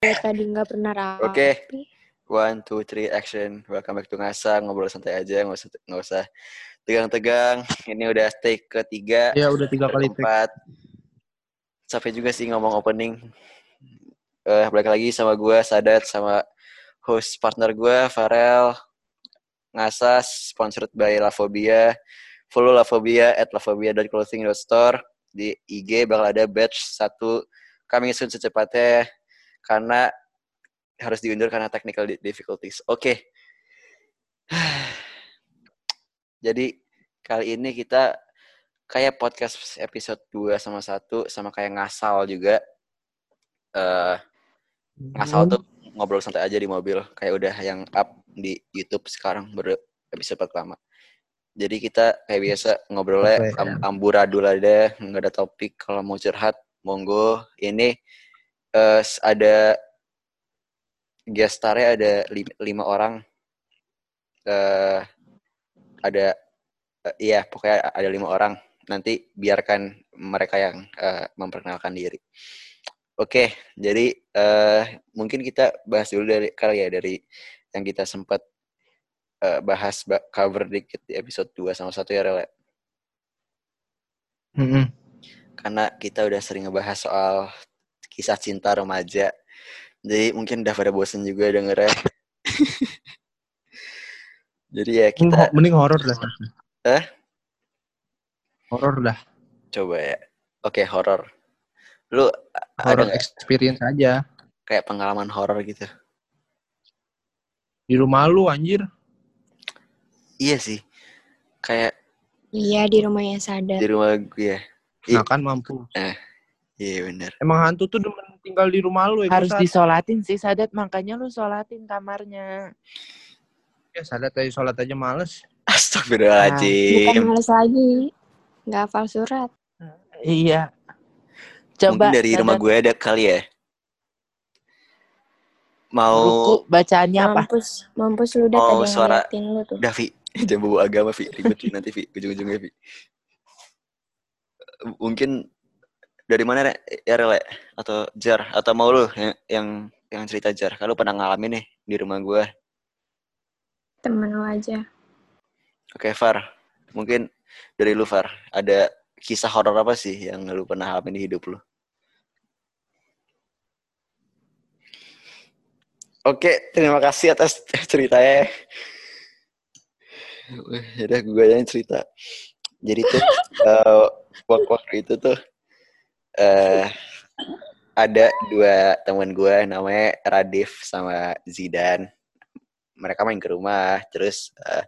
tadi nggak pernah rapi. Oke. One, two, three, action. Welcome back to Ngasa. Ngobrol santai aja, nggak usah nggak usah tegang-tegang. Ini udah take ketiga, Ya udah tiga kali take. keempat. Capek juga sih ngomong opening. Eh, balik lagi sama gue, Sadat, sama host partner gue, Farel. Ngasas, sponsored by Lavobia. Follow Lavobia at lavobia.clothing.store. Di IG bakal ada batch satu coming soon secepatnya. Karena harus diundur karena technical di- difficulties. Oke. Jadi kali ini kita kayak podcast episode 2 sama 1 sama kayak ngasal juga. eh ngasal tuh ngobrol santai aja di mobil. Kayak udah yang up di YouTube sekarang baru episode pertama. Jadi kita kayak biasa ngobrolnya Oke. am- amburadul aja, nggak ada topik. Kalau mau curhat, monggo. Ini s- ada gestarnya ada li- lima orang. eh ada eh, iya pokoknya ada lima orang. Nanti biarkan mereka yang eh, memperkenalkan diri. Oke, jadi eh mungkin kita bahas dulu dari kali ya dari yang kita sempat eh, bahas ba- cover dikit di episode 2 sama satu ya Rele. Mm-mm. Karena kita udah sering ngebahas soal kisah cinta remaja. Jadi mungkin udah pada bosen juga dengernya. Jadi ya kita mending horor dah. Eh? Horor dah. coba ya. Oke, horor. Lu Horor experience aja. kayak pengalaman horor gitu? Di rumah lu anjir. Iya sih. Kayak Iya di rumahnya sadar. di rumah gue. Ih. Nah kan mampu. Iya bener. Emang hantu tuh demen tinggal di rumah lu ya. harus disolatin sih Sadat makanya lu solatin kamarnya Ya sadat aja sholat aja males. Bukan Astagfirullahaladzim. males lagi. Nggak hafal surat. iya coba Mungkin dari rumah gue ada kali ya. Mau ruku bacaannya apa Mampus, mampus lu udah Oh, tadi yang suara- ngeliatin lu tuh. Udah, Vi. Jangan bawa agama, Vi. Ribet nanti, Vi. Ujung-ujungnya, Vi. Mungkin dari mana? Ya, Rele? Atau Jar? Atau mau lu yang, yang, yang cerita Jar? Kalau pernah ngalamin nih di rumah gue. Temen lu aja. Oke, Far. Mungkin dari lu, Far. Ada kisah horor apa sih yang lu pernah alamin di hidup lu? Oke, terima kasih atas ceritanya. Udah, gue aja yang cerita. Jadi tuh, eh, waktu waktu itu tuh, eh ada dua teman gue namanya Radif sama Zidan. Mereka main ke rumah, terus eh,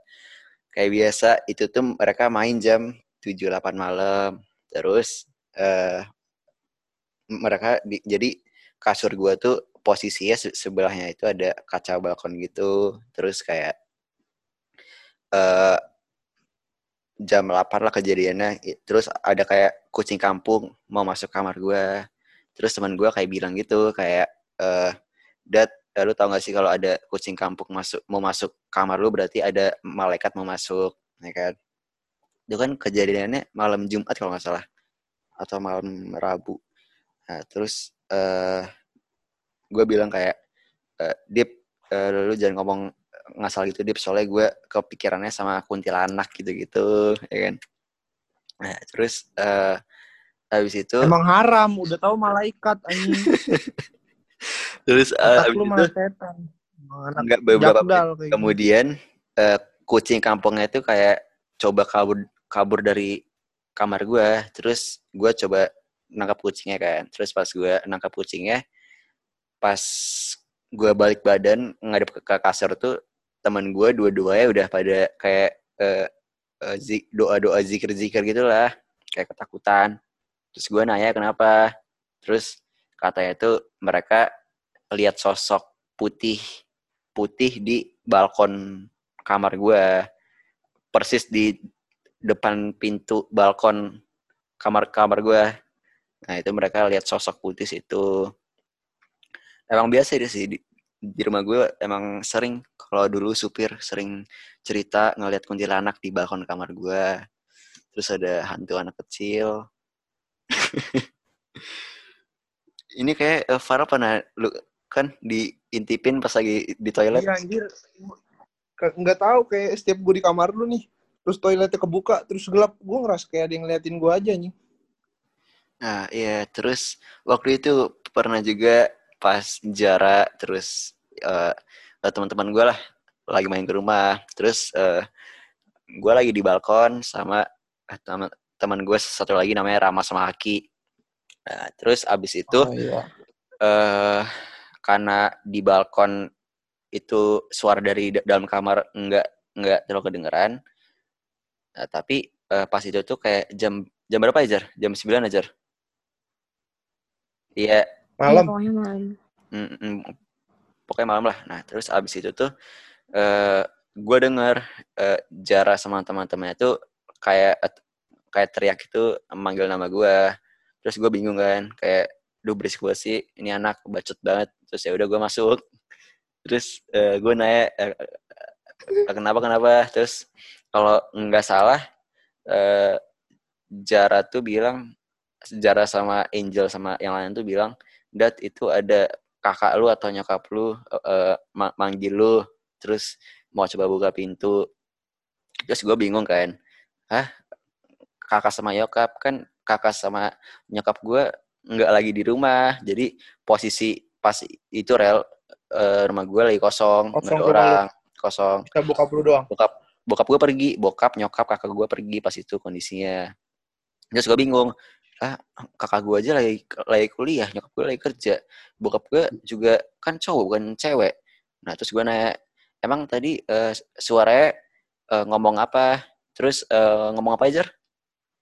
kayak biasa itu tuh mereka main jam 7-8 malam. Terus eh mereka di- jadi kasur gua tuh posisinya se- sebelahnya itu ada kaca balkon gitu. Terus kayak eh jam 8 lah kejadiannya. Terus ada kayak kucing kampung mau masuk kamar gua. Terus teman gua kayak bilang gitu kayak eh Dad, eh, lu tau gak sih kalau ada kucing kampung masuk mau masuk kamar lu berarti ada malaikat mau masuk, ya kan? Itu kan kejadiannya malam Jumat kalau nggak salah atau malam Rabu. Nah, terus eh gue bilang kayak eh, Dip, eh, lu jangan ngomong ngasal gitu Dip, soalnya gue kepikirannya sama kuntilanak gitu-gitu, ya kan? Nah, terus eh habis itu Emang haram. Udah tahu malaikat anjing. terus eh, Otak habis itu setan. Enggak beberapa jakdal kayak gitu. kemudian eh, kucing kampungnya itu kayak coba kabur kabur dari kamar gua terus gua coba nangkap kucingnya kan terus pas gua nangkap kucingnya pas gua balik badan ngadep ke, ke kasur tuh teman gua dua-duanya udah pada kayak eh, eh, zi- doa-doa zikir-zikir gitu lah kayak ketakutan. Terus gua nanya kenapa? Terus katanya tuh mereka lihat sosok putih putih di balkon kamar gue persis di depan pintu balkon kamar kamar gue nah itu mereka lihat sosok putih situ. Emang biasa sih di rumah gue emang sering kalau dulu supir sering cerita ngeliat kuntilanak di balkon kamar gue terus ada hantu anak kecil ini kayak eh, Farah pernah lu kan diintipin pas lagi di toilet. Iya anjir. Nggak tahu kayak setiap gue di kamar lu nih. Terus toiletnya kebuka, terus gelap. Gue ngerasa kayak ada yang ngeliatin gue aja nih. Nah, iya, terus waktu itu pernah juga pas Jara terus eh teman-teman gue lah lagi main ke rumah. Terus eh gue lagi di balkon sama teman teman gue satu lagi namanya Rama sama Haki. Nah, terus abis itu Oh, iya. eh karena di balkon itu suara dari da- dalam kamar enggak enggak terlalu kedengeran. Nah, tapi eh, pas itu tuh kayak jam jam berapa Jar? Jam 9 aja. Iya, Malam. Iya, pokoknya malam. mm, mm, pokoknya malam lah. Nah, terus abis itu tuh eh gue denger eh, Jara sama teman-temannya tuh kayak kayak teriak itu manggil nama gue. Terus gue bingung kan, kayak duh berisik banget sih, ini anak bacot banget. Terus ya udah gue masuk. Terus eh, gue nanya eh, eh, kenapa kenapa. Terus kalau nggak salah eh, Jara tuh bilang Jara sama Angel sama yang lain tuh bilang Dat itu ada kakak lu atau nyokap lu ma- manggil lu terus mau coba buka pintu terus gue bingung kan hah kakak sama nyokap kan kakak sama nyokap gue nggak lagi di rumah jadi posisi pas itu rel eh, rumah gue lagi kosong nggak Kosong ada rumah lu. orang kosong Kita buka dulu doang. bokap bokap gue pergi bokap nyokap kakak gue pergi pas itu kondisinya terus gue bingung ah kakak gue aja lagi lagi kuliah nyokap gue lagi kerja bokap gue juga kan cowok bukan cewek nah terus gue nanya emang tadi eh, suaranya eh, ngomong apa terus eh, ngomong apa aja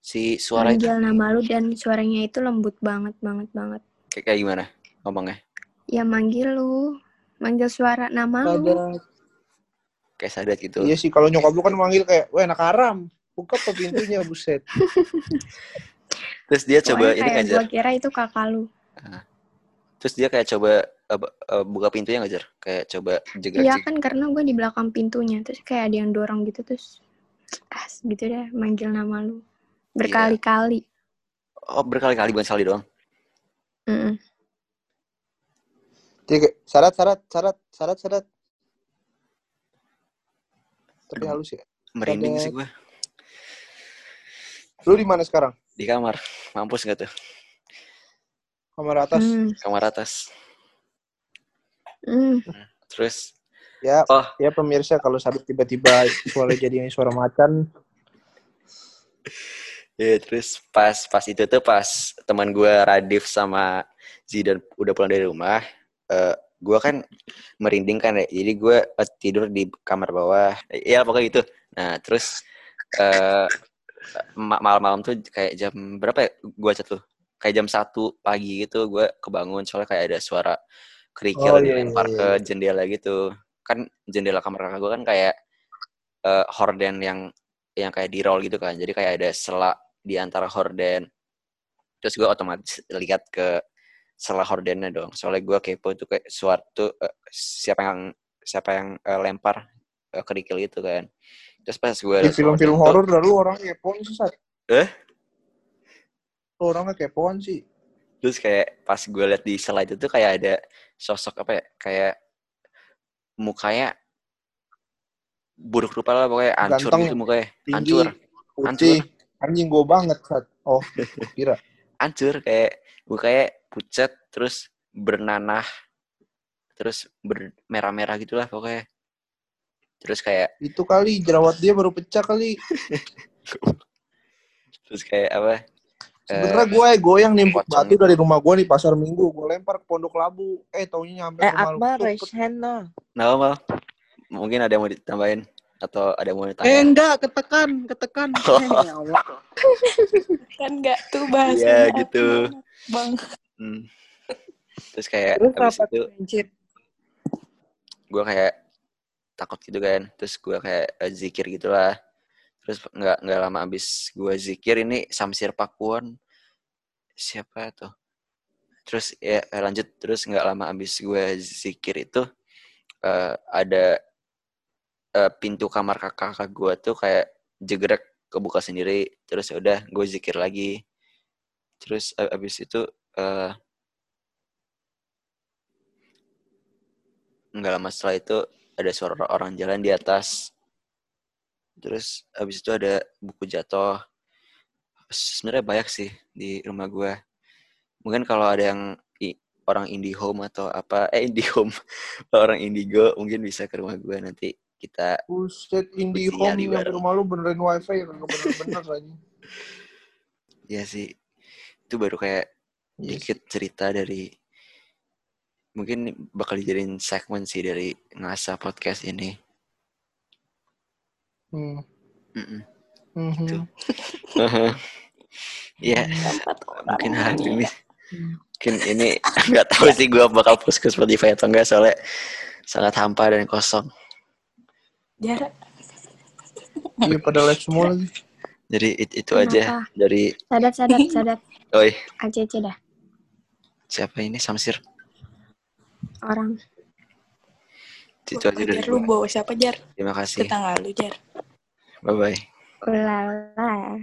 si suara itu Manggil nama lu dan suaranya itu lembut banget, banget, banget. kayak, kayak gimana ngomongnya Ya manggil lu. Manggil suara nama lu. Kayak sadat gitu Iya sih, kalau nyokap lu kan manggil kayak, wah anak haram. Buka pintunya, buset. terus dia coba Pokoknya ini kayak ngajar gua kira itu kakak lu. terus dia kayak coba bu- eh, buka pintunya ngajar kayak coba jegat Iya kan karena gue di belakang pintunya. Terus kayak ada yang dorong gitu. Terus as gitu deh manggil nama lu. Berkali-kali. oh berkali-kali bukan sekali doang Mm-mm. Jadi kayak, syarat, syarat, syarat, syarat, syarat. Tapi halus ya. merinding sih gue Lu di mana sekarang? di kamar mampus gak tuh Kamar atas. Hmm. kamar atas Hmm. terus Ya, oh ya pemirsa kalau sadut tiba-tiba suara jadi suara macan. ya terus pas pas itu tuh pas teman gue Radif sama Zidan udah pulang dari rumah eh gue kan merinding kan ya jadi gue eh, tidur di kamar bawah ya pokoknya gitu nah terus eh ma- malam-malam tuh kayak jam berapa ya? Gue chat tuh. Kayak jam satu pagi gitu gue kebangun soalnya kayak ada suara kerikil Oh, iya, dilempar iya, ke iya. jendela gitu. Kan jendela kamar kakak gue kan kayak eh, horden yang yang kayak di roll gitu kan. Jadi kayak ada sela di antara horden. Terus gue otomatis lihat ke sela hordennya dong. Soalnya gue kepo tuh kayak suatu eh, siapa yang siapa yang eh, lempar eh, kerikil itu kan terus pas gue Di film-film horor dah lu orangnya kepoan sih, Sat. Eh? Orangnya kepoan sih. terus kayak pas gue liat di sela itu kayak ada sosok apa ya kayak mukanya buruk rupa lah pokoknya hancur Ganteng, gitu mukanya hancur putih. Anjing gue banget, Sat. Oh, kira. hancur kayak mukanya pucat terus bernanah terus bermerah-merah gitulah pokoknya terus kayak Itu kali, jerawat dia baru pecah kali. terus kayak apa Sebenernya gue goyang nimpuk pocong batu dari rumah gue di pasar minggu. Gue lempar ke pondok labu. Eh, taunya nyampe Eh, ke. Akbar, no. nah mal mungkin ada yang mau ditambahin atau ada yang mau Eh, ditanya enggak, ketekan, ketekan. Oh. Eh, ya Allah. kan nggak tuh bahasanya Iya, gitu. bang Hmm. terus kayak Terus abis apa itu gue kayak takut gitu kan. Terus gue kayak eh, zikir gitulah. Terus nggak nggak lama abis gue zikir ini Samsir Pakuan siapa tuh terus ya lanjut. Terus nggak lama abis gue zikir itu eh, ada eh, pintu kamar kakak kakak gue tuh kayak jegrek kebuka sendiri. Terus ya udah gue zikir lagi. Terus abis itu eh nggak lama setelah itu ada suara orang jalan di atas. Terus habis itu ada buku jatuh. Sebenarnya banyak sih di rumah gue mungkin kalau ada yang orang IndiHome atau apa eh IndiHome orang Indigo mungkin bisa ke rumah gue nanti kita Buset, indie home di yang rumah lu benerin wifi kagak bener-bener aja. ya sih. Itu baru kayak Iya dikit cerita dari mungkin bakal dijadiin segmen sih dari ngasa podcast ini Hmm. Mm-mm. Mhm. Gitu. ya mungkin hari ini mungkin ini nggak tahu sih gue bakal post ke Spotify atau enggak soalnya sangat hampa dan kosong Jarak. Iya pada live semua lagi. jadi it- itu aja Kenapa? dari Sadat, sadat, sadat. oi Acece dah. siapa ini Samsir Orang. itu aja dari lu bawa siapa Jar? terima kasih Tetangga lu Jar. bye bye Ulala.